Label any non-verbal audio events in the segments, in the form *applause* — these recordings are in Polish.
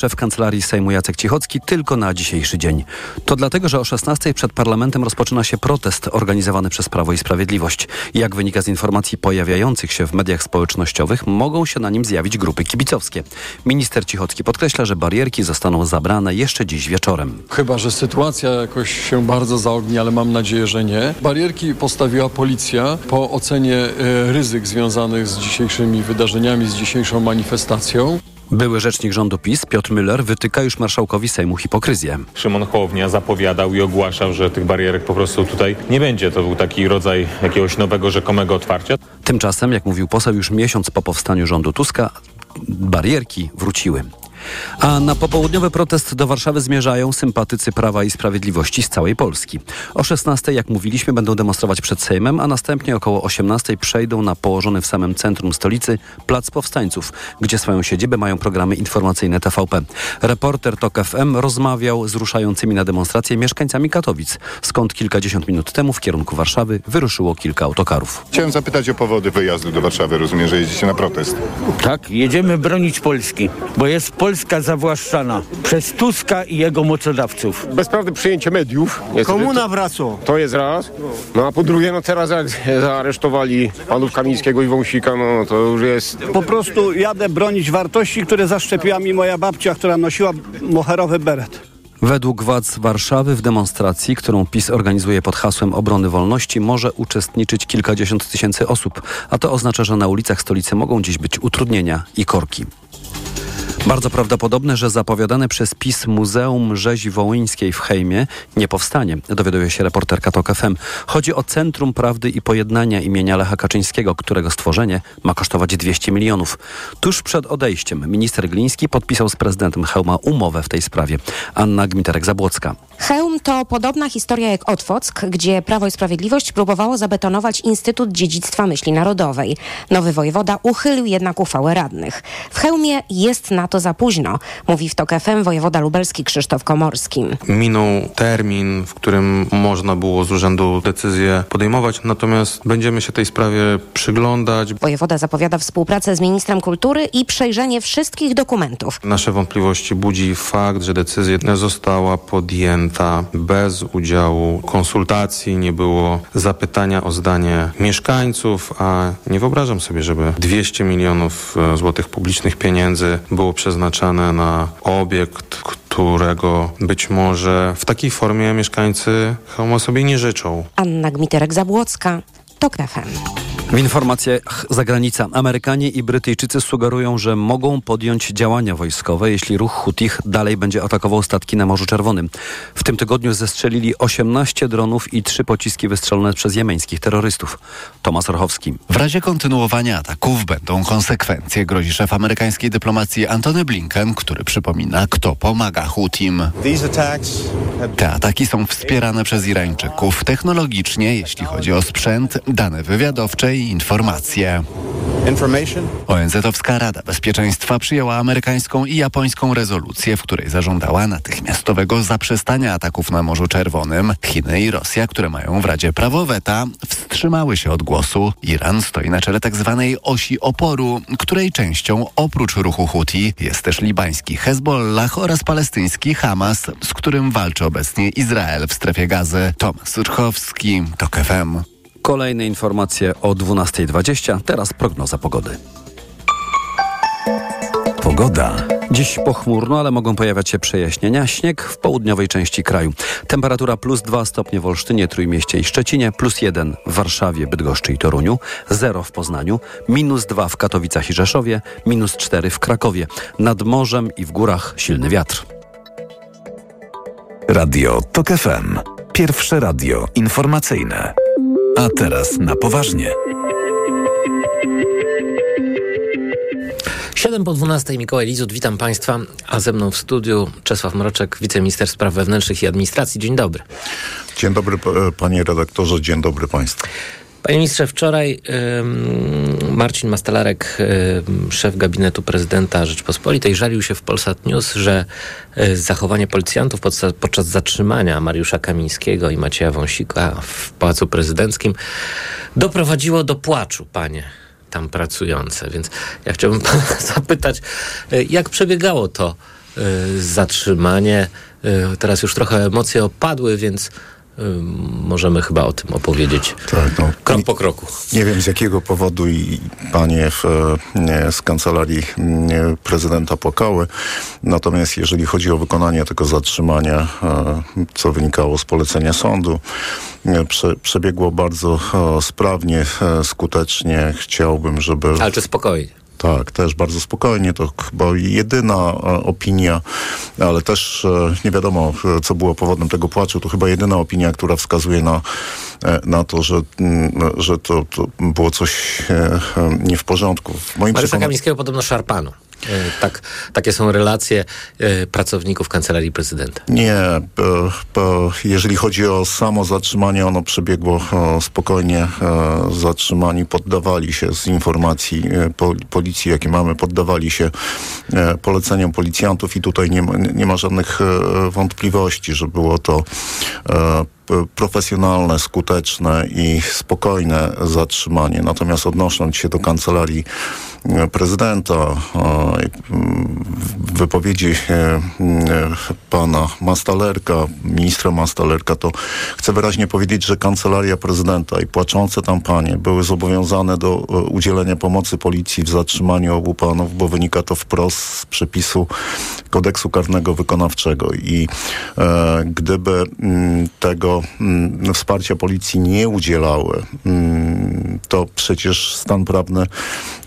Szef Kancelarii Sejmu Jacek Cichocki tylko na dzisiejszy dzień. To dlatego, że o 16 przed parlamentem rozpoczyna się protest organizowany przez Prawo i Sprawiedliwość. Jak wynika z informacji pojawiających się w mediach społecznościowych, mogą się na nim zjawić grupy kibicowskie. Minister Cichocki podkreśla, że barierki zostaną zabrane jeszcze dziś wieczorem. Chyba, że sytuacja jakoś się bardzo zaogni, ale mam nadzieję, że nie. Barierki postawiła policja po ocenie e, ryzyk związanych z dzisiejszymi wydarzeniami, z dzisiejszą manifestacją. Były rzecznik rządu PiS Piotr Müller wytyka już marszałkowi Sejmu hipokryzję. Szymon Hołownia zapowiadał i ogłaszał, że tych barierek po prostu tutaj nie będzie. To był taki rodzaj jakiegoś nowego rzekomego otwarcia. Tymczasem, jak mówił poseł, już miesiąc po powstaniu rządu Tuska, barierki wróciły. A na popołudniowy protest do Warszawy zmierzają sympatycy Prawa i Sprawiedliwości z całej Polski. O 16, jak mówiliśmy, będą demonstrować przed Sejmem, a następnie około 18 przejdą na położony w samym centrum stolicy Plac Powstańców, gdzie swoją siedzibę mają programy informacyjne TVP. Reporter TOK FM rozmawiał z ruszającymi na demonstrację mieszkańcami Katowic, skąd kilkadziesiąt minut temu w kierunku Warszawy wyruszyło kilka autokarów. Chciałem zapytać o powody wyjazdu do Warszawy. Rozumiem, że jedziecie na protest. Tak, jedziemy bronić Polski, bo jest Polska zawłaszczana przez Tuska i jego mocodawców. bezprawne przyjęcie mediów. Komuna wraca. to jest raz. No a po drugie, no teraz jak *laughs* zaaresztowali panów Kamińskiego i Wąsika, no to już jest... Po prostu jadę bronić wartości, które zaszczepiła mi moja babcia, która nosiła moherowy beret. Według władz Warszawy w demonstracji, którą PiS organizuje pod hasłem obrony wolności, może uczestniczyć kilkadziesiąt tysięcy osób, a to oznacza, że na ulicach stolicy mogą dziś być utrudnienia i korki. Bardzo prawdopodobne, że zapowiadane przez PiS Muzeum Rzezi Wołyńskiej w Hejmie nie powstanie, dowiaduje się reporterka TOK FM. Chodzi o Centrum Prawdy i Pojednania imienia Lecha Kaczyńskiego, którego stworzenie ma kosztować 200 milionów. Tuż przed odejściem minister Gliński podpisał z prezydentem Hełma umowę w tej sprawie. Anna Gmiterek-Zabłocka. Chełm to podobna historia jak Otwock, gdzie Prawo i Sprawiedliwość próbowało zabetonować Instytut Dziedzictwa Myśli Narodowej. Nowy wojewoda uchylił jednak uchwałę radnych. W Chełmie jest na to za późno, mówi w TOK FM wojewoda lubelski Krzysztof Komorski. Minął termin, w którym można było z urzędu decyzję podejmować, natomiast będziemy się tej sprawie przyglądać. Wojewoda zapowiada współpracę z ministrem kultury i przejrzenie wszystkich dokumentów. Nasze wątpliwości budzi fakt, że decyzja została podjęta bez udziału konsultacji, nie było zapytania o zdanie mieszkańców, a nie wyobrażam sobie, żeby 200 milionów e, złotych publicznych pieniędzy było przeznaczane na obiekt, którego być może w takiej formie mieszkańcy Chełma sobie nie życzą. Anna Gmiterek-Zabłocka, TOK FM. W informacjach zagranica Amerykanie i Brytyjczycy sugerują, że mogą podjąć działania wojskowe, jeśli ruch Hutich dalej będzie atakował statki na Morzu Czerwonym. W tym tygodniu zestrzelili 18 dronów i 3 pociski wystrzelone przez jemeńskich terrorystów. Tomasz Orchowski. W razie kontynuowania ataków będą konsekwencje, grozi szef amerykańskiej dyplomacji Antony Blinken, który przypomina, kto pomaga Hutim. Te ataki są wspierane przez Irańczyków technologicznie, jeśli chodzi o sprzęt, dane wywiadowcze i informacje. ONZ-owska Rada Bezpieczeństwa przyjęła amerykańską i japońską rezolucję, w której zażądała natychmiastowego zaprzestania ataków na Morzu Czerwonym. Chiny i Rosja, które mają w Radzie prawo weta, wstrzymały się od głosu. Iran stoi na czele tzw. Tak osi oporu, której częścią oprócz ruchu Houthi jest też libański Hezbollah oraz palestyński Hamas, z którym walczy obecnie Izrael w strefie gazy. Tomasz Surchowski, TOK FM. Kolejne informacje o 12.20. Teraz prognoza pogody. Pogoda. Dziś pochmurno, ale mogą pojawiać się przejaśnienia. Śnieg w południowej części kraju. Temperatura plus 2 stopnie w Olsztynie, Trójmieście i Szczecinie, plus 1 w Warszawie, Bydgoszczy i Toruniu, 0 w Poznaniu, minus 2 w Katowicach i Rzeszowie, minus 4 w Krakowie. Nad morzem i w górach silny wiatr. Radio TOK FM. Pierwsze radio informacyjne. A teraz na poważnie. 7 po 12 Mikołaj Lizut, witam Państwa, a ze mną w studiu Czesław Mroczek, wiceminister spraw wewnętrznych i administracji. Dzień dobry. Dzień dobry panie redaktorze, dzień dobry państwu. Panie ministrze, wczoraj Marcin Mastalarek, szef gabinetu prezydenta Rzeczpospolitej, żalił się w Polsat News, że y, zachowanie policjantów podczas, zatrzymania Mariusza Kamińskiego i Macieja Wąsika w Pałacu Prezydenckim doprowadziło do płaczu, panie tam pracujące. Więc ja chciałbym pana *laughs* zapytać, y, jak przebiegało to y, zatrzymanie. Teraz już trochę emocje opadły, więc możemy chyba o tym opowiedzieć Tak, no. krok po kroku. Nie wiem z jakiego powodu i panie w, nie, z kancelarii nie, prezydenta płakały. Natomiast jeżeli chodzi o wykonanie tego zatrzymania, e, co wynikało z polecenia sądu, prze, przebiegło bardzo e, sprawnie, e, skutecznie. Chciałbym, żeby... Ale czy spokojnie? Tak, też bardzo spokojnie. To chyba jedyna e, opinia, ale też e, nie wiadomo, e, co było powodem tego płaczu. To chyba jedyna opinia, która wskazuje na, na to, że, mm, że to, to było coś nie w porządku. W moim Mariusza przekonaniu... Kamińskiego podobno szarpano. Y, Tak, takie są relacje y, pracowników Kancelarii Prezydenta. Nie, e, e, jeżeli chodzi o samo zatrzymanie, ono przebiegło e, spokojnie. E, Zatrzymani poddawali się z informacji e, po- policji, jakie mamy, poddawali się e, poleceniom policjantów i tutaj nie ma, nie ma żadnych e, wątpliwości, że było to e, profesjonalne, skuteczne i spokojne zatrzymanie. Natomiast odnosząc się do kancelarii e, prezydenta, e, wypowiedzi e, pana Mastalerka, ministra Mastalerka, to chcę wyraźnie powiedzieć, że kancelaria prezydenta i płaczące tam panie były zobowiązane do udzielenia pomocy policji w zatrzymaniu obu panów, bo wynika to wprost z przepisu kodeksu karnego wykonawczego i gdyby mm, mm, wsparcia policji nie udzielały, mm, to przecież stan prawny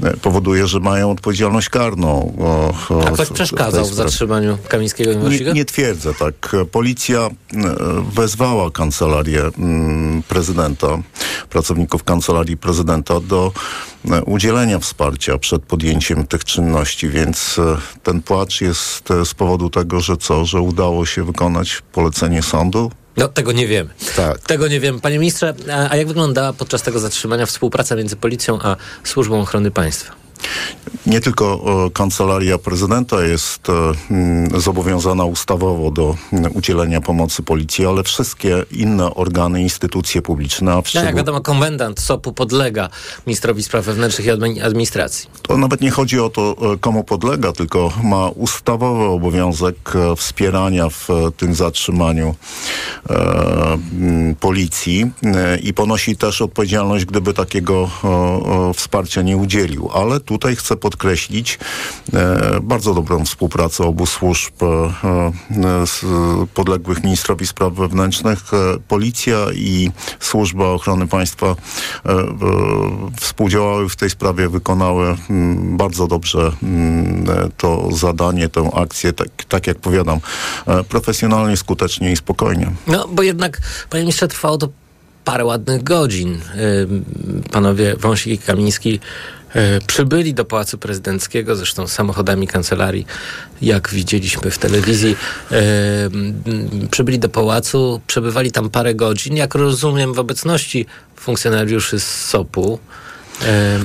e, powoduje, że mają odpowiedzialność karną. O, o, A ktoś przeszkadzał w zatrzymaniu Kamińskiego i Nie, nie twierdzę tak. Policja e, wezwała kancelarię mm, prezydenta, pracowników kancelarii prezydenta do e, udzielenia wsparcia przed podjęciem tych czynności, więc ten płacz jest z powodu tego, że co, że udało się wykonać polecenie sądu. No, tego nie wiemy. Tak. Tego nie wiem. Panie ministrze, a, a jak wyglądała podczas tego zatrzymania współpraca między policją a Służbą Ochrony Państwa? Nie tylko e, kancelaria prezydenta jest e, mm, zobowiązana ustawowo do mm, udzielenia pomocy policji, ale wszystkie inne organy, instytucje publiczne, a w No, jak wiadomo, komendant SOP-u podlega ministrowi spraw wewnętrznych i admi- administracji. To nawet nie chodzi o to, e, komu podlega, tylko ma ustawowy obowiązek wspierania w tym zatrzymaniu e, m, policji i ponosi też odpowiedzialność, gdyby takiego e, wsparcia nie udzielił. Ale tutaj chcę podkreślić e, bardzo dobrą współpracę obu służb e, e, podległych ministrowi spraw wewnętrznych. Policja i Służba Ochrony Państwa współdziałały w tej sprawie, wykonały mm, bardzo dobrze mm, to zadanie, tę akcję, tak, tak jak powiadam, profesjonalnie, skutecznie i spokojnie. No, bo jednak, panie ministrze, trwało to parę ładnych godzin. Panowie Wąsik i Kamiński przybyli do Pałacu Prezydenckiego, zresztą samochodami kancelarii, jak widzieliśmy w telewizji. Ym, Przybyli do Pałacu, przebywali tam parę godzin, jak rozumiem, w obecności funkcjonariuszy z SOP-u.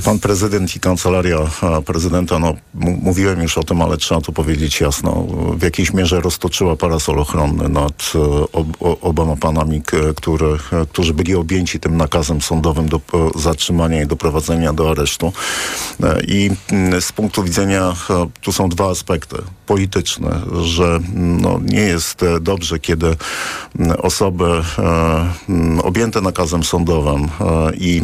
Pan prezydent i kancelaria prezydenta, no mówiłem już o tym, ale trzeba to powiedzieć jasno, w jakiejś mierze roztoczyła parasol ochronny nad e, ob, oboma panami, które, którzy byli objęci tym nakazem sądowym do e, zatrzymania i doprowadzenia do aresztu. E, I z punktu widzenia, tu są dwa aspekty. Polityczne, że no, nie jest dobrze, kiedy osoby objęte nakazem sądowym i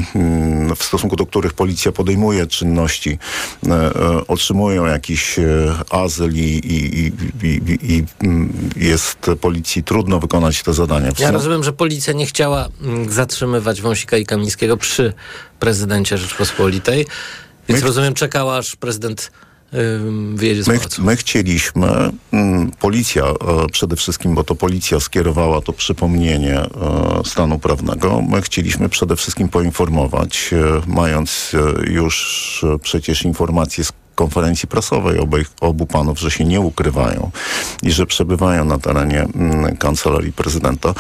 w stosunku do których policja podejmuje czynności, e, e, otrzymują jakiś e, azyl i, i, i, i, mm, jest policji trudno wykonać te zadania. Ja rozumiem, że policja nie chciała mm, zatrzymywać Wąsika i Kamińskiego przy prezydencie Rzeczpospolitej, więc My- rozumiem, czekała aż prezydent wyjedzie z My, pałacu. my chcieliśmy, mm, policja e, przede wszystkim, bo to policja skierowała to przypomnienie e, stanu prawnego, my chcieliśmy przede wszystkim poinformować, e, mając już przecież informacje z konferencji prasowej obu panów, że się nie ukrywają i że przebywają na terenie mm, kancelarii prezydenta.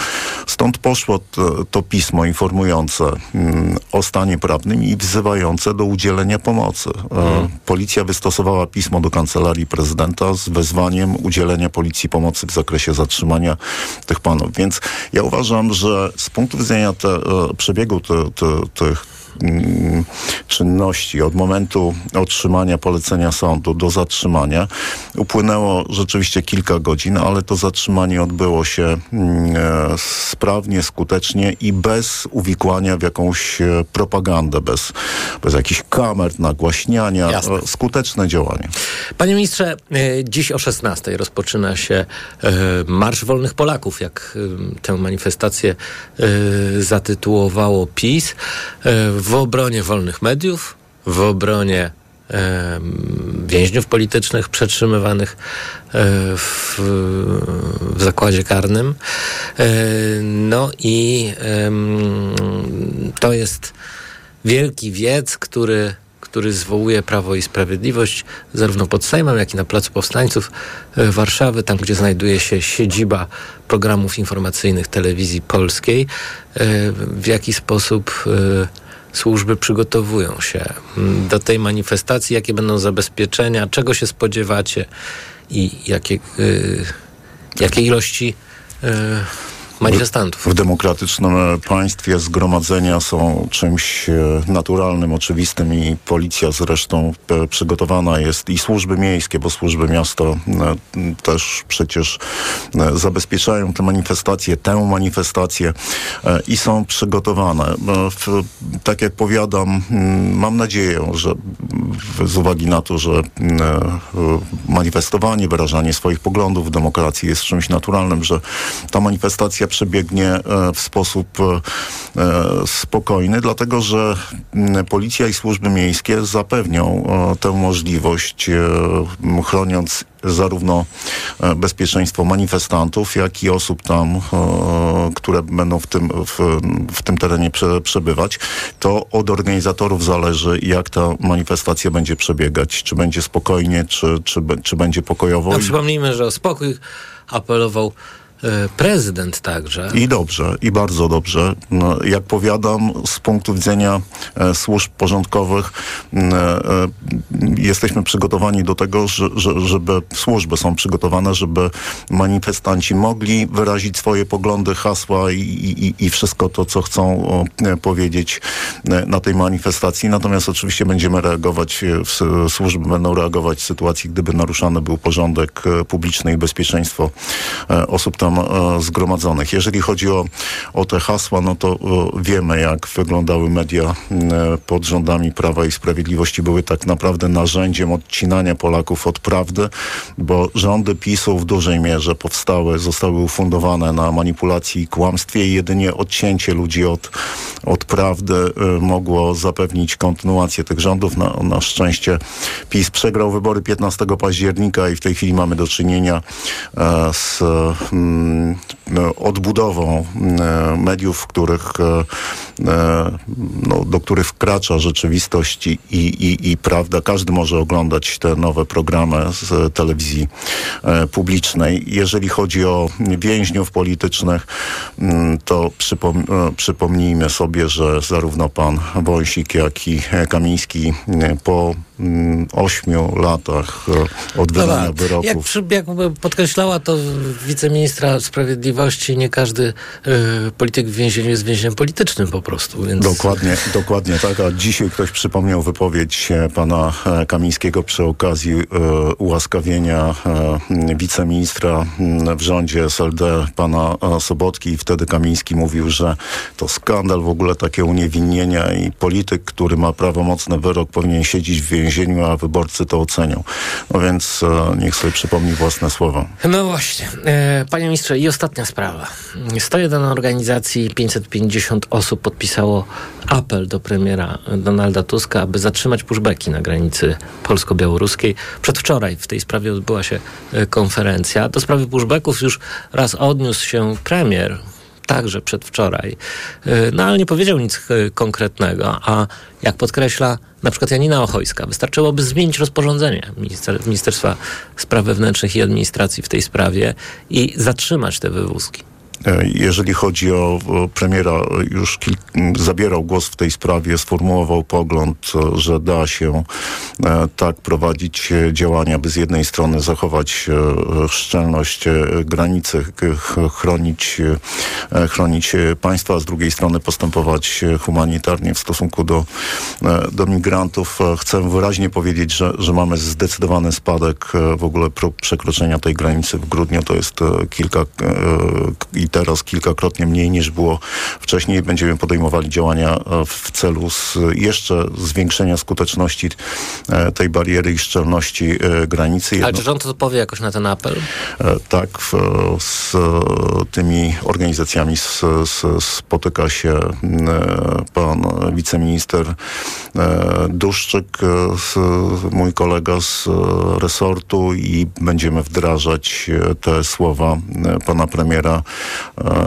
Stąd poszło to, to pismo informujące mm, o stanie prawnym i wzywające do udzielenia pomocy. E, Policja wystosowała pismo do kancelarii prezydenta z wezwaniem udzielenia policji pomocy w zakresie zatrzymania tych panów. Więc ja uważam, że z punktu widzenia te, e, przebiegu te, te, tych mm, czynności od momentu otrzymania polecenia sądu do zatrzymania upłynęło rzeczywiście kilka godzin, ale to zatrzymanie odbyło się mm, e, sprawnie, skutecznie i bez uwikłania w jakąś e, propagandę, bez, bez jakichś kamer, nagłaśniania. Jasne. E, Skuteczne działanie. Panie ministrze, dziś o 16 rozpoczyna się Marsz Wolnych Polaków, jak tę manifestację zatytułowało PiS, w obronie wolnych mediów, w obronie e, więźniów politycznych przetrzymywanych e, w, w zakładzie karnym. E, No i to jest wielki wiec, który, który zwołuje Prawo i Sprawiedliwość zarówno pod Sejmem, jak i na Placu Powstańców e, Warszawy, tam gdzie znajduje się siedziba programów informacyjnych telewizji polskiej. E, W jaki sposób e, służby przygotowują się mm, do tej manifestacji, jakie będą zabezpieczenia, czego się spodziewacie i jakie, y, jakie ilości y, manifestantów. W demokratycznym e, państwie zgromadzenia są czymś e, naturalnym, oczywistym i policja zresztą e, przygotowana jest i służby miejskie, bo służby miasta też przecież zabezpieczają te manifestacje, tę manifestację i są przygotowane. W, tak jak powiadam, m, mam nadzieję, że w, z uwagi na to, że manifestowanie, wyrażanie swoich poglądów w demokracji jest czymś naturalnym, że ta manifestacja przebiegnie e, w sposób e, spokojny, dlatego że m, policja i służby miejskie zapewnią e, tę możliwość, chroniąc zarówno bezpieczeństwo manifestantów, jak i osób tam, które będą w tym, w, w tym terenie prze, przebywać. To od organizatorów zależy, jak ta manifestacja będzie przebiegać. Czy będzie spokojnie, czy, czy, czy będzie pokojowo. No, przypomnijmy, że o spokój apelował prezydent także. I dobrze, i bardzo dobrze. No, jak powiadam, z punktu widzenia e, służb porządkowych e, e, jesteśmy przygotowani do tego, że, że, żeby służby są przygotowane, żeby manifestanci mogli wyrazić swoje poglądy, hasła i, i, i wszystko to, co chcą e, powiedzieć e, na tej manifestacji. Natomiast oczywiście będziemy reagować, e, służby będą reagować w sytuacji, gdyby naruszany był porządek e, publiczny i bezpieczeństwo e, osób tam e, zgromadzonych. Jeżeli chodzi o, o te hasła, no to e, wiemy, jak wyglądały media e, pod rządami Prawa i Sprawiedliwości. Były tak naprawdę narzędziem odcinania Polaków od prawdy, bo rządy PiSu w dużej mierze powstały, zostały ufundowane na manipulacji i kłamstwie i jedynie odcięcie ludzi od, od prawdy mogło zapewnić kontynuację tych rządów. Na, na szczęście PiS przegrał wybory 15 października i w tej chwili mamy do czynienia z mm, odbudową e, mediów, w których, e, e, no, do których wkracza rzeczywistość i, i, i prawda. Każdy może oglądać te nowe programy z telewizji e, publicznej. Jeżeli chodzi o więźniów politycznych, to przypom- przypomnijmy sobie, że zarówno pan Wąsik, jak i Kamiński po ośmiu latach od wydania No tak. wyroków Jak, jak podkreślała to wiceministra sprawiedliwości, nie każdy y, polityk w więzieniu jest więźniem politycznym po prostu. Więc... Dokładnie, dokładnie tak. A dzisiaj ktoś przypomniał wypowiedź e, pana e, Kamińskiego przy okazji e, ułaskawienia e, wiceministra w rządzie SLD pana Sobotki i wtedy Kamiński mówił, że to skandal w ogóle takie uniewinnienia i polityk, który ma prawomocny wyrok powinien siedzieć w więzieniu, a wyborcy to ocenią. No więc niech sobie przypomni własne słowa. No właśnie. E, panie ministrze, i ostatnia sprawa. 101 organizacji, 550 osób podpisało apel do premiera Donalda Tuska, aby zatrzymać pushbacki na granicy polsko-białoruskiej. Przedwczoraj w tej sprawie odbyła się e, konferencja. Do sprawy pushbacków już raz odniósł się premier, także przedwczoraj. E, No ale nie powiedział nic e, konkretnego, a jak podkreśla na przykład Janina Ochojska, wystarczyłoby zmienić rozporządzenie minister, Ministerstwa Spraw Wewnętrznych i Administracji w tej sprawie i zatrzymać te wywózki. E, jeżeli chodzi o, premiera, już zabierał głos w tej sprawie, sformułował pogląd, że da się e, tak prowadzić działania, by z jednej strony zachować e, szczelność granicy, chronić, chronić państwa, a z drugiej strony postępować humanitarnie w stosunku do, do migrantów. Chcę wyraźnie powiedzieć, że, że mamy zdecydowany spadek w ogóle przekroczenia tej granicy w grudniu. To jest kilka i teraz kilkakrotnie mniej niż było wcześniej. Będziemy podejmowali działania e, w celu z jeszcze zwiększenia skuteczności e, tej bariery i szczelności e, granicy. Ale czy rząd odpowie jakoś na ten apel? Tak, z tymi organizacjami spotyka się pan wiceminister Duszczyk, mój kolega z resortu i będziemy wdrażać te słowa pana premiera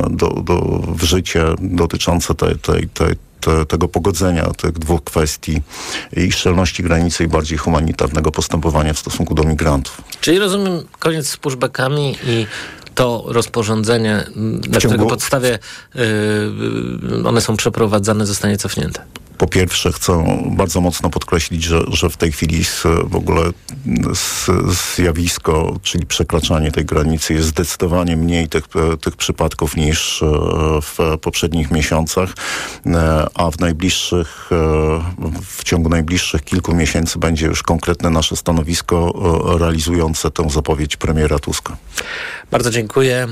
do, do, w życie dotyczące tej, tej, tej, te, tego pogodzenia tych dwóch kwestii i szczelności granicy i bardziej humanitarnego postępowania w stosunku do migrantów. Czyli rozumiem koniec z pushbackami i to rozporządzenie, na którego podstawie yy, one są przeprowadzane, zostanie cofnięte. Po pierwsze chcę bardzo mocno podkreślić, że, że w tej chwili w ogóle zjawisko, czyli przekraczanie tej granicy jest zdecydowanie mniej tych, tych przypadków niż e, w poprzednich miesiącach, e, a w najbliższych, e, w ciągu najbliższych kilku miesięcy będzie już konkretne nasze stanowisko realizujące tę zapowiedź premiera Tuska. Bardzo dziękuję.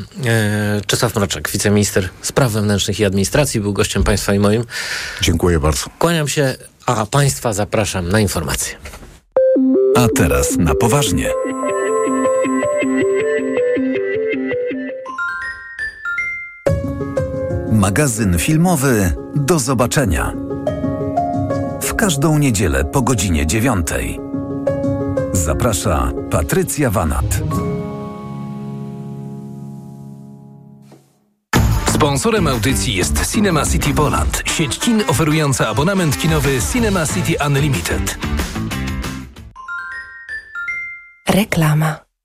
Czesław Mroczek, wiceminister spraw wewnętrznych i administracji, był gościem Państwa i moim. Dziękuję bardzo. Kłaniam się, a Państwa zapraszam na informacje. A teraz na poważnie. Magazyn filmowy Do zobaczenia. W każdą niedzielę po godzinie dziewiątej. Zaprasza Patrycja Wanat. Sponsorem audycji jest Cinema City Poland, sieć kin oferująca abonament kinowy Cinema City Unlimited. Reklama.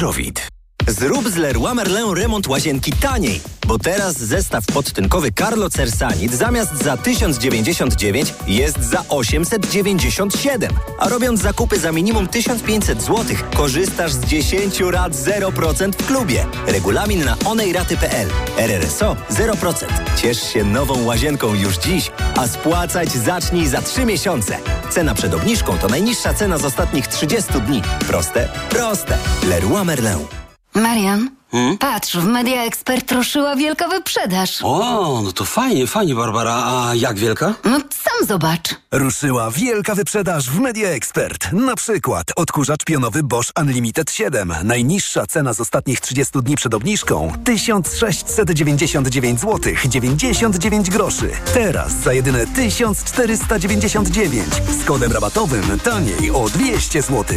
Hydrowid. Zrób z Leroy Merlin remont łazienki taniej, bo teraz zestaw podtynkowy Carlo Cersanit zamiast za 1099 jest za 897. A robiąc zakupy za minimum 1500 zł, korzystasz z 10 rat 0% w klubie. Regulamin na onejraty.pl. RRSO 0%. Ciesz się nową łazienką już dziś, a spłacać zacznij za 3 miesiące. Cena przed obniżką to najniższa cena z ostatnich 30 dni. Proste? Proste. Leroy Merlin. Marian, hmm? patrz, w Media Expert ruszyła wielka wyprzedaż. O, no to fajnie, fajnie, Barbara. A jak wielka? No sam zobacz. Ruszyła wielka wyprzedaż w Media Expert. Na przykład odkurzacz pionowy Bosch Unlimited 7. Najniższa cena z ostatnich 30 dni przed obniżką 1699 zł 99 groszy. Teraz za jedyne 1499 z kodem rabatowym taniej o 200 zł.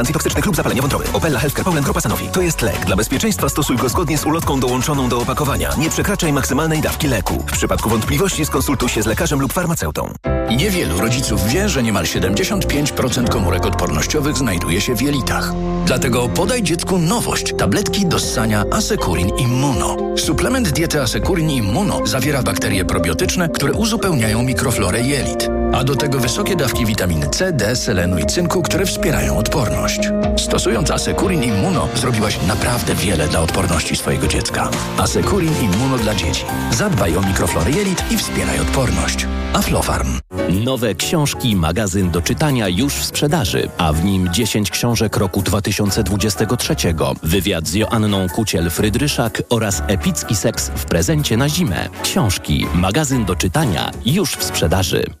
toksycznych astmatycznych lub zapalenia wątroby. Opella Healthcare Poland Grupa Sanofi. To jest lek. Dla bezpieczeństwa stosuj go zgodnie z ulotką dołączoną do opakowania. Nie przekraczaj maksymalnej dawki leku. W przypadku wątpliwości skonsultuj się z lekarzem lub farmaceutą. Niewielu rodziców wie, że niemal 75% komórek odpornościowych znajduje się w jelitach. Dlatego podaj dziecku nowość. Tabletki do ssania Asekurin Immuno. Suplement diety Asekurin Immuno zawiera bakterie probiotyczne, które uzupełniają mikroflorę jelit. A do tego wysokie dawki witaminy C, D, selenu i cynku, które wspierają odporność. Stosując Asekurin Immuno zrobiłaś naprawdę wiele dla odporności swojego dziecka. Asekurin Immuno dla dzieci. Zadbaj o mikroflorę jelit i wspieraj odporność. Aflofarm. Nowe książki, magazyn do czytania już w sprzedaży, a w nim 10 książek roku 2023. Wywiad z Joanną Kuciel-Frydryszak oraz epicki seks w prezencie na zimę. Książki, magazyn do czytania już w sprzedaży.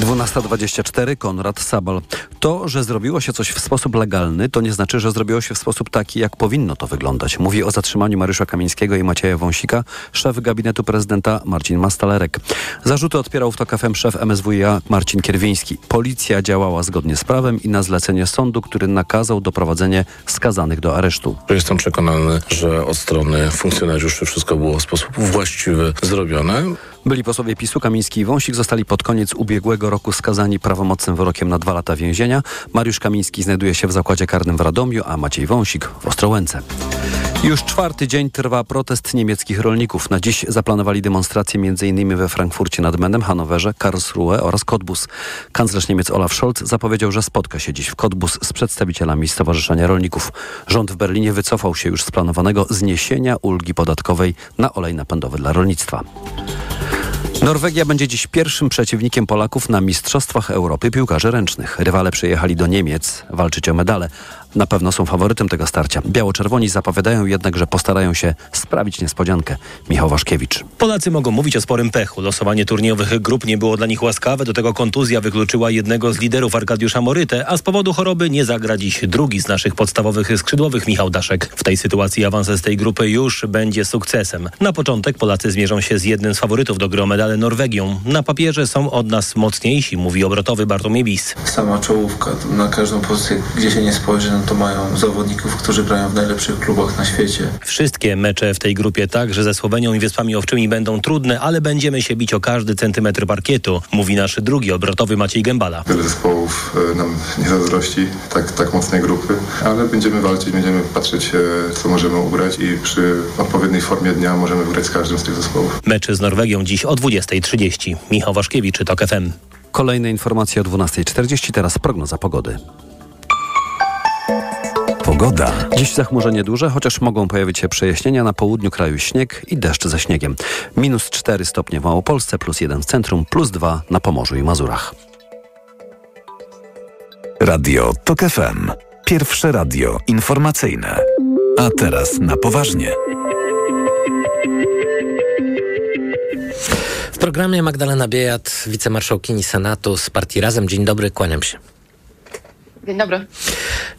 12.24 Konrad Sabal. To, że zrobiło się coś w sposób legalny, to nie znaczy, że zrobiło się w sposób taki, jak powinno to wyglądać. Mówi o zatrzymaniu Mariusza Kamińskiego i Macieja Wąsika szef gabinetu prezydenta Marcin Mastalerek. Zarzuty odpierał w TOK FM szef MSWiA Marcin Kierwiński. Policja działała zgodnie z prawem i na zlecenie sądu, który nakazał doprowadzenie skazanych do aresztu. Jestem przekonany, że od strony funkcjonariuszy wszystko było w sposób właściwy zrobione. Byli posłowie PiSu Kamiński i Wąsik zostali pod koniec ubiegłego roku skazani prawomocnym wyrokiem na dwa lata więzienia. Mariusz Kamiński znajduje się w zakładzie karnym w Radomiu, a Maciej Wąsik w Ostrołęce. Już czwarty dzień trwa protest niemieckich rolników. Na dziś zaplanowali demonstracje m.in. we Frankfurcie nad Menem, Hanowerze, Karlsruhe oraz Cottbus. Kanclerz Niemiec Olaf Scholz zapowiedział, że spotka się dziś w Cottbus z przedstawicielami Stowarzyszenia Rolników. Rząd w Berlinie wycofał się już z planowanego zniesienia ulgi podatkowej na olej napędowy dla rolnictwa. Norwegia będzie dziś pierwszym przeciwnikiem Polaków na Mistrzostwach Europy Piłkarzy Ręcznych. Rywale przyjechali do Niemiec walczyć o medale. Na pewno są faworytem tego starcia. Biało-czerwoni zapowiadają jednak, że postarają się sprawić niespodziankę. Michał Waszkiewicz. Polacy mogą mówić o sporym pechu. Losowanie turniejowych grup nie było dla nich łaskawe. Do tego kontuzja wykluczyła jednego z liderów Arkadiusza Morytę, a z powodu choroby nie zagra dziś drugi z naszych podstawowych skrzydłowych Michał Daszek. W tej sytuacji awans z tej grupy już będzie sukcesem. Na początek Polacy zmierzą się z jednym z faworytów do gry o medale Norwegią. Na papierze są od nas mocniejsi, mówi obrotowy Bartłomiej Bis. Sama czołówka, na każdą pozycję, gdzie się nie spojrzy, no to mają zawodników, którzy grają w najlepszych klubach na świecie. Wszystkie mecze w tej grupie także ze Słowenią i Wyspami Owczymi będą trudne, ale będziemy się bić o każdy centymetr parkietu, mówi nasz drugi obrotowy Maciej Gębala. Wiele zespołów e, nam nie zazdrości tak, tak mocnej grupy, ale będziemy walczyć, będziemy patrzeć, e, co możemy ugrać i przy odpowiedniej formie dnia możemy wygrać z każdym z tych zespołów. Mecze z Norwegią dziś o 20.30. Michał Waszkiewicz, TOK FM. Kolejne informacje o 12.40, teraz prognoza pogody. Pogoda. Dziś zachmurzenie duże, chociaż mogą pojawić się przejaśnienia. Na południu kraju śnieg i deszcz ze śniegiem. Minus 4 stopnie w Małopolsce, plus 1 w centrum, plus 2 na Pomorzu i Mazurach. Radio TOK FM. Pierwsze radio informacyjne. A teraz na poważnie. W programie Magdalena Biejat, wicemarszałkini Senatu z partii Razem. Dzień dobry, kłaniam się. Dzień dobry.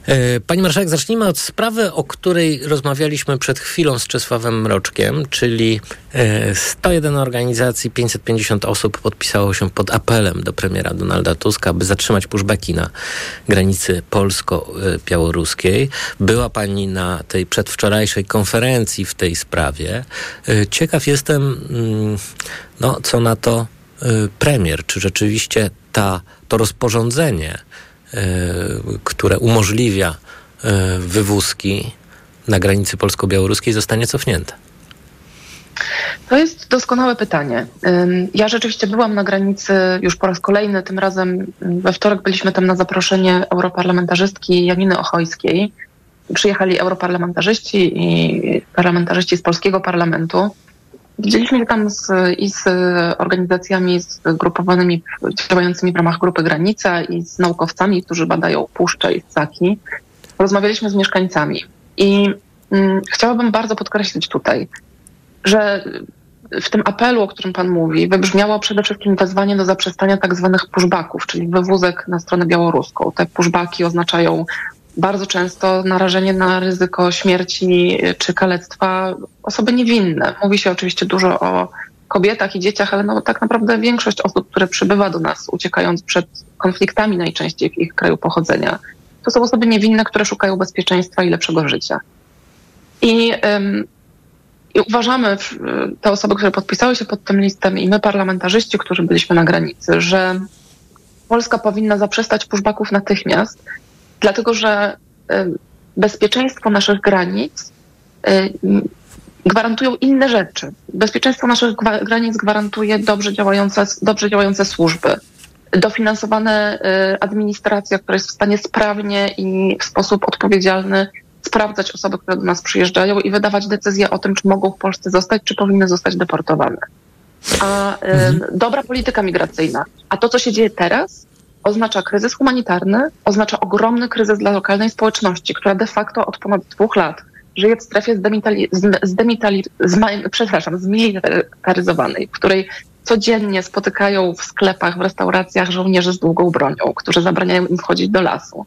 E, Pani marszałek, zacznijmy od sprawy, o której rozmawialiśmy przed chwilą z Czesławem Mroczkiem, czyli e, 101 organizacji, 550 osób podpisało się pod apelem do premiera Donalda Tuska, by zatrzymać pushbacki na granicy polsko-białoruskiej. Była Pani na tej przedwczorajszej konferencji w tej sprawie. E, Ciekaw jestem, mm, no, co na to e, premier, czy rzeczywiście ta, to rozporządzenie, które umożliwia wywózki na granicy polsko-białoruskiej zostanie cofnięte? To jest doskonałe pytanie. Ja rzeczywiście byłam na granicy już po raz kolejny, tym razem we wtorek byliśmy tam na zaproszenie europarlamentarzystki Janiny Ochojskiej. przyjechali europarlamentarzyści i parlamentarzyści z polskiego parlamentu. Widzieliśmy się tam z, i z organizacjami zgrupowanymi, działającymi w ramach Grupy Granica i z naukowcami, którzy badają puszcze i ssaki. Rozmawialiśmy z mieszkańcami i mm, chciałabym bardzo podkreślić tutaj, że w tym apelu, o którym Pan mówi, wybrzmiało przede wszystkim wezwanie do zaprzestania tak zwanych pushbacków, czyli wywózek na stronę białoruską. Te pushbacki oznaczają bardzo często narażenie na ryzyko śmierci czy kalectwa osoby niewinne. Mówi się oczywiście dużo o kobietach i dzieciach, ale no, tak naprawdę większość osób, które przybywa do nas, uciekając przed konfliktami najczęściej w ich kraju pochodzenia, to są osoby niewinne, które szukają bezpieczeństwa i lepszego życia. I, ym, i uważamy, te osoby, które podpisały się pod tym listem i my parlamentarzyści, którzy byliśmy na granicy, że Polska powinna zaprzestać pushbacków natychmiast, dlatego że bezpieczeństwo naszych granic gwarantują inne rzeczy. Bezpieczeństwo naszych granic gwarantuje dobrze działające, dobrze działające służby, dofinansowane administracja, która jest w stanie sprawnie i w sposób odpowiedzialny sprawdzać osoby, które do nas przyjeżdżają i wydawać decyzje o tym, czy mogą w Polsce zostać, czy powinny zostać deportowane. A mhm. dobra polityka migracyjna. A to, co się dzieje teraz, oznacza kryzys humanitarny, oznacza ogromny kryzys dla lokalnej społeczności, która de facto od ponad dwóch lat żyje w strefie zdemitali, przepraszam, zmilitaryzowanej, w której codziennie spotykają w sklepach, w restauracjach żołnierze z długą bronią, którzy zabraniają im wchodzić do lasu.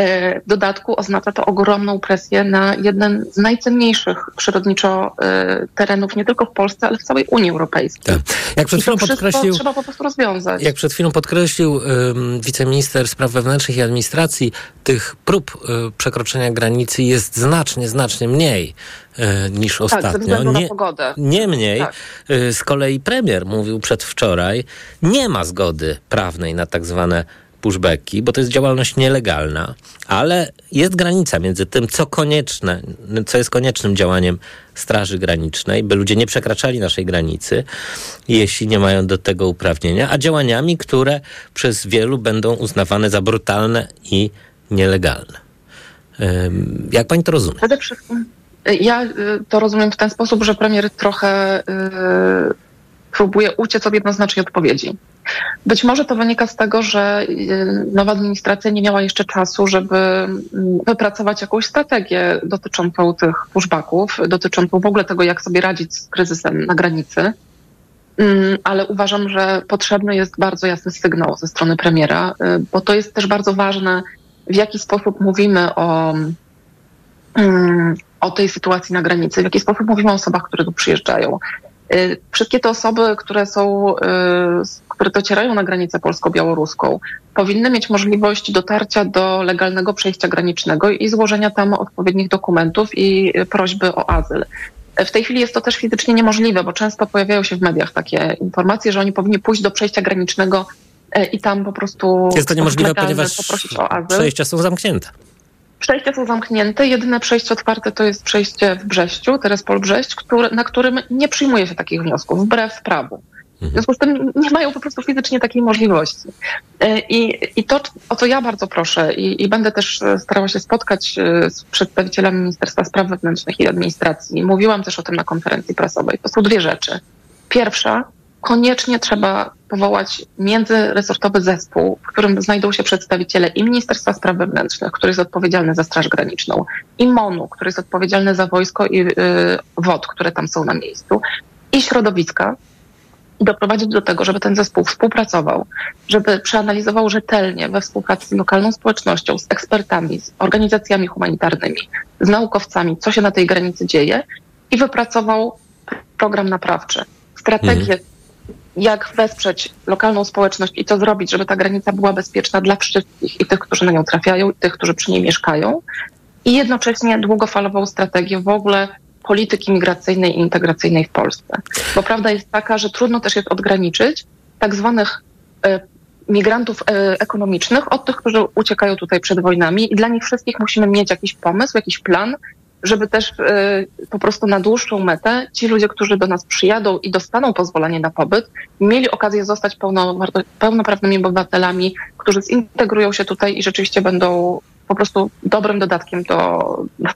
E, w dodatku oznacza to ogromną presję na jeden z najcenniejszych przyrodniczo e, terenów nie tylko w Polsce, ale w całej Unii Europejskiej. Tak. Jak przed chwilą podkreślił, trzeba po prostu rozwiązać. Jak przed chwilą podkreślił um, wiceminister spraw wewnętrznych i administracji, tych prób um, przekroczenia granicy jest znacznie, znacznie mniej niż tak, ostatnio. Nie, pogodę. Niemniej, tak. z kolei premier mówił przedwczoraj, nie ma zgody prawnej na tak zwane pushbacki, bo to jest działalność nielegalna, ale jest granica między tym, co konieczne, co jest koniecznym działaniem Straży Granicznej, by ludzie nie przekraczali naszej granicy, jeśli nie mają do tego uprawnienia, a działaniami, które przez wielu będą uznawane za brutalne i nielegalne. Jak pani to rozumie? Przede wszystkim ja y, to rozumiem w ten sposób, że premier trochę yy, próbuje uciec od jednoznacznej odpowiedzi. Być może to wynika z tego, że y, nowa administracja nie miała jeszcze czasu, żeby mm, wypracować jakąś strategię dotyczącą tych pushbacków, dotyczącą w ogóle tego, jak sobie radzić z kryzysem na granicy. Mm, ale uważam, że potrzebny jest bardzo jasny sygnał ze strony premiera, y, bo to jest też bardzo ważne, w jaki sposób mówimy o, mm, o tej sytuacji na granicy, w jaki sposób mówimy o osobach, które tu przyjeżdżają. Y, wszystkie te osoby, które są, y, które docierają na granicę polsko-białoruską, powinny mieć możliwość dotarcia do legalnego przejścia granicznego i złożenia tam odpowiednich dokumentów i prośby o azyl. W tej chwili jest to też fizycznie niemożliwe, bo często pojawiają się w mediach takie informacje, że oni powinni pójść do przejścia granicznego y, i tam po prostu. Jest to niemożliwe, ponieważ przejścia są zamknięte. Przejścia są zamknięte. Jedyne przejście otwarte to jest przejście w Brześciu, teraz Pol Brześć, który, na którym nie przyjmuje się takich wniosków, wbrew prawu. W związku z tym nie mają po prostu fizycznie takiej możliwości. E, I, i to, o co ja bardzo proszę, i, i będę też starała się spotkać e, z przedstawicielami Ministerstwa Spraw Wewnętrznych i Administracji, mówiłam też o tym na konferencji prasowej, to są dwie rzeczy. Pierwsza, koniecznie trzeba powołać międzyresortowy zespół, w którym znajdą się przedstawiciele i Ministerstwa Spraw Wewnętrznych, który jest odpowiedzialny za Straż Graniczną, i MONU, który jest odpowiedzialny za wojsko i y, WOD, które tam są na miejscu, i środowiska, i doprowadzić do tego, żeby ten zespół współpracował, żeby przeanalizował rzetelnie we współpracy z lokalną społecznością, z ekspertami, z organizacjami humanitarnymi, z naukowcami, co się na tej granicy dzieje i wypracował program naprawczy, strategię, mhm jak wesprzeć lokalną społeczność i co zrobić, żeby ta granica była bezpieczna dla wszystkich i tych, którzy na nią trafiają, i tych, którzy przy niej mieszkają, i jednocześnie długofalową strategię w ogóle polityki migracyjnej i integracyjnej w Polsce. Bo prawda jest taka, że trudno też jest odgraniczyć tak zwanych e, migrantów e, ekonomicznych od tych, którzy uciekają tutaj przed wojnami i dla nich wszystkich musimy mieć jakiś pomysł, jakiś plan, żeby też y, po prostu na dłuższą metę ci ludzie, którzy do nas przyjadą i dostaną pozwolenie na pobyt, mieli okazję zostać pełno, pełnoprawnymi obywatelami, którzy zintegrują się tutaj i rzeczywiście będą po prostu dobrym dodatkiem do,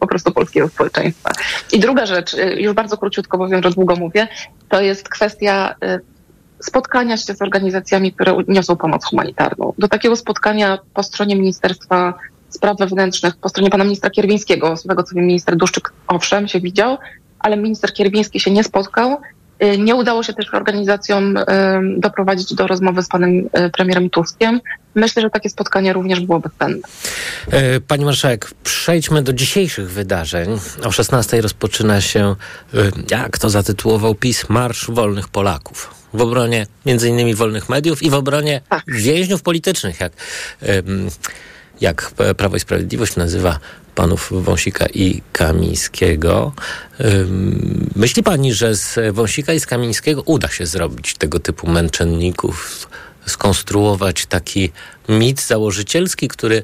po prostu polskiego społeczeństwa. I druga rzecz, y, już bardzo króciutko, bo wiem, że długo mówię, to jest kwestia y, spotkania się z organizacjami, które niosą pomoc humanitarną. Do takiego spotkania po stronie Ministerstwa Spraw Wewnętrznych, po stronie pana ministra Kierwińskiego, z tego co wiem, minister Duszczyk owszem się widział, ale minister Kierwiński się nie spotkał. Y, Nie udało się też organizacjom y, doprowadzić do rozmowy z panem y, premierem Tuskiem. Myślę, że takie spotkanie również byłoby zbędne. E, Pani marszałek, przejdźmy do dzisiejszych wydarzeń. O 16 rozpoczyna się, jak to zatytułował PiS, Marsz Wolnych Polaków. W obronie między innymi wolnych mediów i w obronie więźniów politycznych, jak, jak Prawo i Sprawiedliwość nazywa panów Wąsika i Kamińskiego. Myśli pani, że z Wąsika i z Kamińskiego uda się zrobić tego typu męczenników, skonstruować taki mit założycielski, który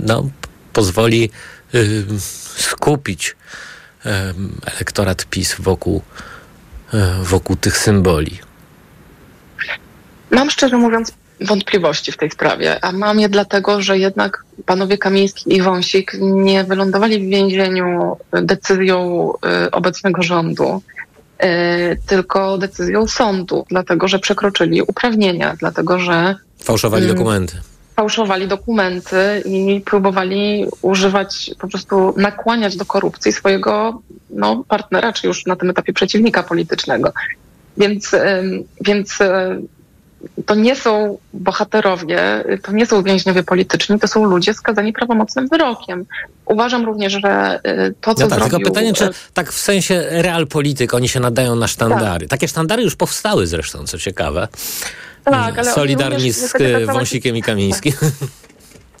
no, pozwoli skupić elektorat PiS wokół, wokół tych symboli? Mam szczerze mówiąc wątpliwości w tej sprawie, a mam je dlatego, że jednak panowie Kamiński i Wąsik nie wylądowali w więzieniu decyzją y, obecnego rządu, y, tylko decyzją sądu, dlatego że przekroczyli uprawnienia, dlatego że Fałszowali Mm. dokumenty. fałszowali dokumenty i próbowali używać, po prostu nakłaniać do korupcji swojego no, partnera, czy już na tym etapie przeciwnika politycznego. Więc, więc to nie są bohaterowie, to nie są więźniowie polityczni, to są ludzie skazani prawomocnym wyrokiem. Uważam również, że y, to, co No tak, zrobił... tylko pytanie, czy y, tak w sensie realpolityk oni się nadają na sztandary. Takie sztandary już powstały zresztą, co ciekawe. Tak, ale Solidarni z tak Wąsikiem i Kamińskim.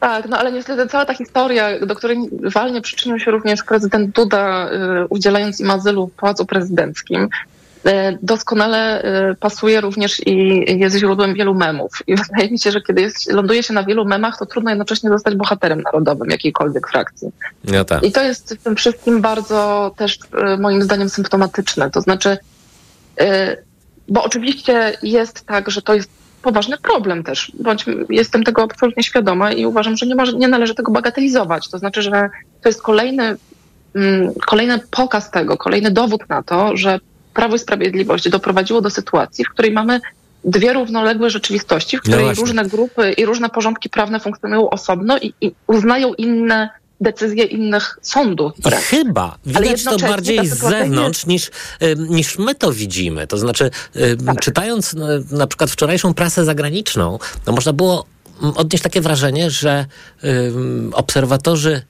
Tak, no ale niestety cała ta historia, do której walnie przyczynił się również prezydent Duda, y, udzielając im azylu w Pałacu Prezydenckim, doskonale y, pasuje również i jest źródłem wielu memów. I *laughs* wydaje mi się, że kiedy jest, ląduje się na wielu memach, to trudno jednocześnie zostać bohaterem narodowym jakiejkolwiek frakcji. No tak. I to jest w tym wszystkim bardzo też y, moim zdaniem symptomatyczne. To znaczy, bo oczywiście jest tak, że to jest poważny problem też, bądź jestem tego absolutnie świadoma i uważam, że nie, może, nie należy tego bagatelizować. To znaczy, że to jest kolejny, mm, kolejny pokaz tego, kolejny dowód na to, że Prawo i Sprawiedliwość doprowadziło do sytuacji, w której mamy dwie równoległe rzeczywistości, w No której właśnie. różne grupy i różne porządki prawne funkcjonują osobno i, i uznają inne decyzje innych sądów. I chyba widać to bardziej z zewnątrz niż, niż my to widzimy. To znaczy, Tak. czytając no, na przykład wczorajszą prasę zagraniczną, no można było odnieść takie wrażenie, że obserwatorzy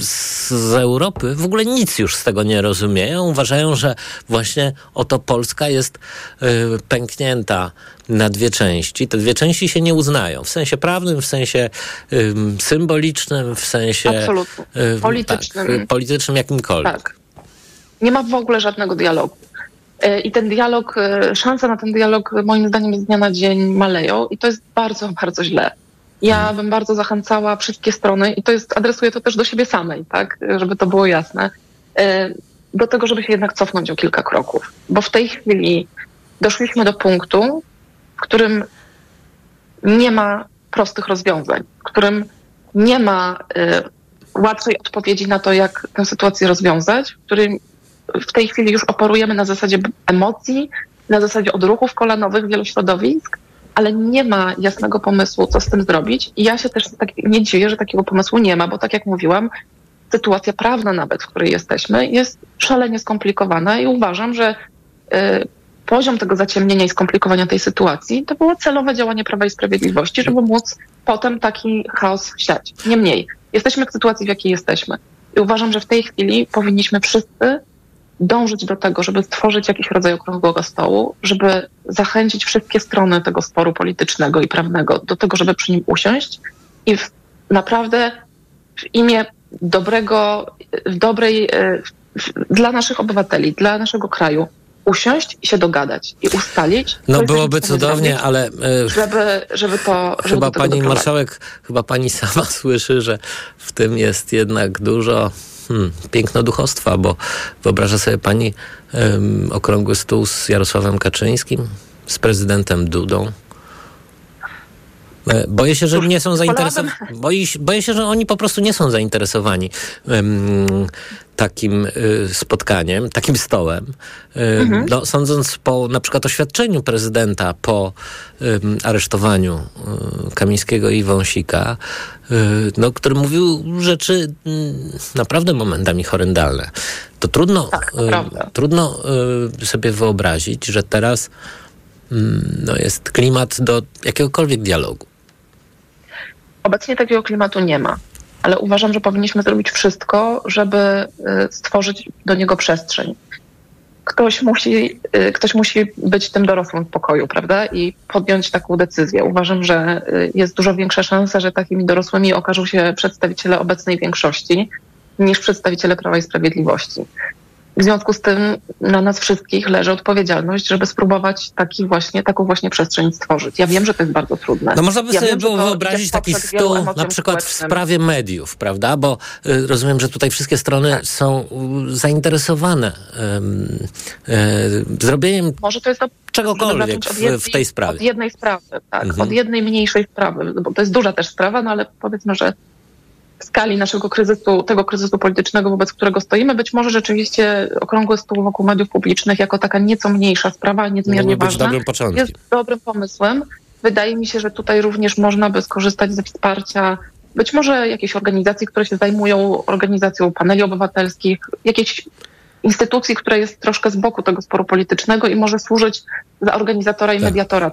z, z Europy w ogóle nic już z tego nie rozumieją. Uważają, że właśnie oto Polska jest y, pęknięta na dwie części. Te dwie części się nie uznają. W sensie prawnym, w sensie ym, symbolicznym, w sensie Absolutnie. y, Politycznym. Tak, y, politycznym jakimkolwiek. Tak. Nie ma w ogóle żadnego dialogu. I ten dialog, szanse na ten dialog moim zdaniem z dnia na dzień maleją i to jest bardzo, bardzo źle. Ja bym bardzo zachęcała wszystkie strony i to jest, adresuję to też do siebie samej, tak, żeby to było jasne, e, do tego, żeby się jednak cofnąć o kilka kroków. Bo w tej chwili doszliśmy do punktu, w którym nie ma prostych rozwiązań, w którym nie ma e, łatwej odpowiedzi na to, jak tę sytuację rozwiązać, w którym w tej chwili już operujemy na zasadzie emocji, na zasadzie odruchów kolanowych wielu środowisk, ale nie ma jasnego pomysłu, co z tym zrobić. I ja się też tak nie dziwię, że takiego pomysłu nie ma, bo tak jak mówiłam, sytuacja prawna nawet, w której jesteśmy, jest szalenie skomplikowana i uważam, że y, poziom tego zaciemnienia i skomplikowania tej sytuacji to było celowe działanie Prawa i Sprawiedliwości, żeby móc potem taki chaos siać. Niemniej, jesteśmy w sytuacji, w jakiej jesteśmy. I uważam, że w tej chwili powinniśmy wszyscy dążyć do tego, żeby stworzyć jakiś rodzaj okrągłego stołu, żeby zachęcić wszystkie strony tego sporu politycznego i prawnego do tego, żeby przy nim usiąść i w, naprawdę w imię dobrego, w dobrej, e, w, dla naszych obywateli, dla naszego kraju usiąść i się dogadać i ustalić. No byłoby cudownie, zrobić, ale e, Żeby, żeby to. Żeby chyba pani marszałek, chyba pani sama *laughs* słyszy, że w tym jest jednak dużo hmm, pięknoduchostwa, bo wyobraża sobie pani em, okrągły stół z Jarosławem Kaczyńskim, z prezydentem Dudą. E, Boję się, że nie są zainteresowani. Boję, się- boję się, że oni po prostu nie są zainteresowani em, takim y, spotkaniem, takim stołem. Ym, Mhm. No, sądząc po na przykład oświadczeniu prezydenta po aresztowaniu y, Kamińskiego i Wąsika, y, no, który mówił rzeczy mm, naprawdę momentami horrendalne. To trudno, Tak, y, trudno y, sobie wyobrazić, że teraz mm, no, jest klimat do jakiegokolwiek dialogu. Obecnie takiego klimatu nie ma, ale uważam, że powinniśmy zrobić wszystko, żeby y, stworzyć do niego przestrzeń. Ktoś musi, y, ktoś musi być tym dorosłym w pokoju, prawda? I podjąć taką decyzję. Uważam, że y, jest dużo większa szansa, że takimi dorosłymi okażą się przedstawiciele obecnej większości niż przedstawiciele Prawa i Sprawiedliwości. W związku z tym na nas wszystkich leży odpowiedzialność, żeby spróbować taki właśnie, taką właśnie przestrzeń stworzyć. Ja wiem, że to jest bardzo trudne. No można by ja sobie wiem, było wyobrazić taki stół na przykład w społecznym. sprawie mediów, prawda? Bo y, rozumiem, że tutaj wszystkie strony Tak. są y, zainteresowane ym, y, zrobieniem Może to jest czegokolwiek w, jednej- w tej sprawie. Od jednej sprawy, tak. Mhm. Od jednej mniejszej sprawy, bo to jest duża też sprawa, no ale powiedzmy, że w skali naszego kryzysu, tego kryzysu politycznego, wobec którego stoimy, być może rzeczywiście okrągły stół wokół mediów publicznych jako taka nieco mniejsza sprawa, niezmiernie być ważna, dobrym początkiem. jest dobrym pomysłem. Wydaje mi się, że tutaj również można by skorzystać ze wsparcia być może jakichś organizacji, które się zajmują organizacją paneli obywatelskich, jakiejś instytucji, która jest troszkę z boku tego sporu politycznego i może służyć za organizatora i mediatora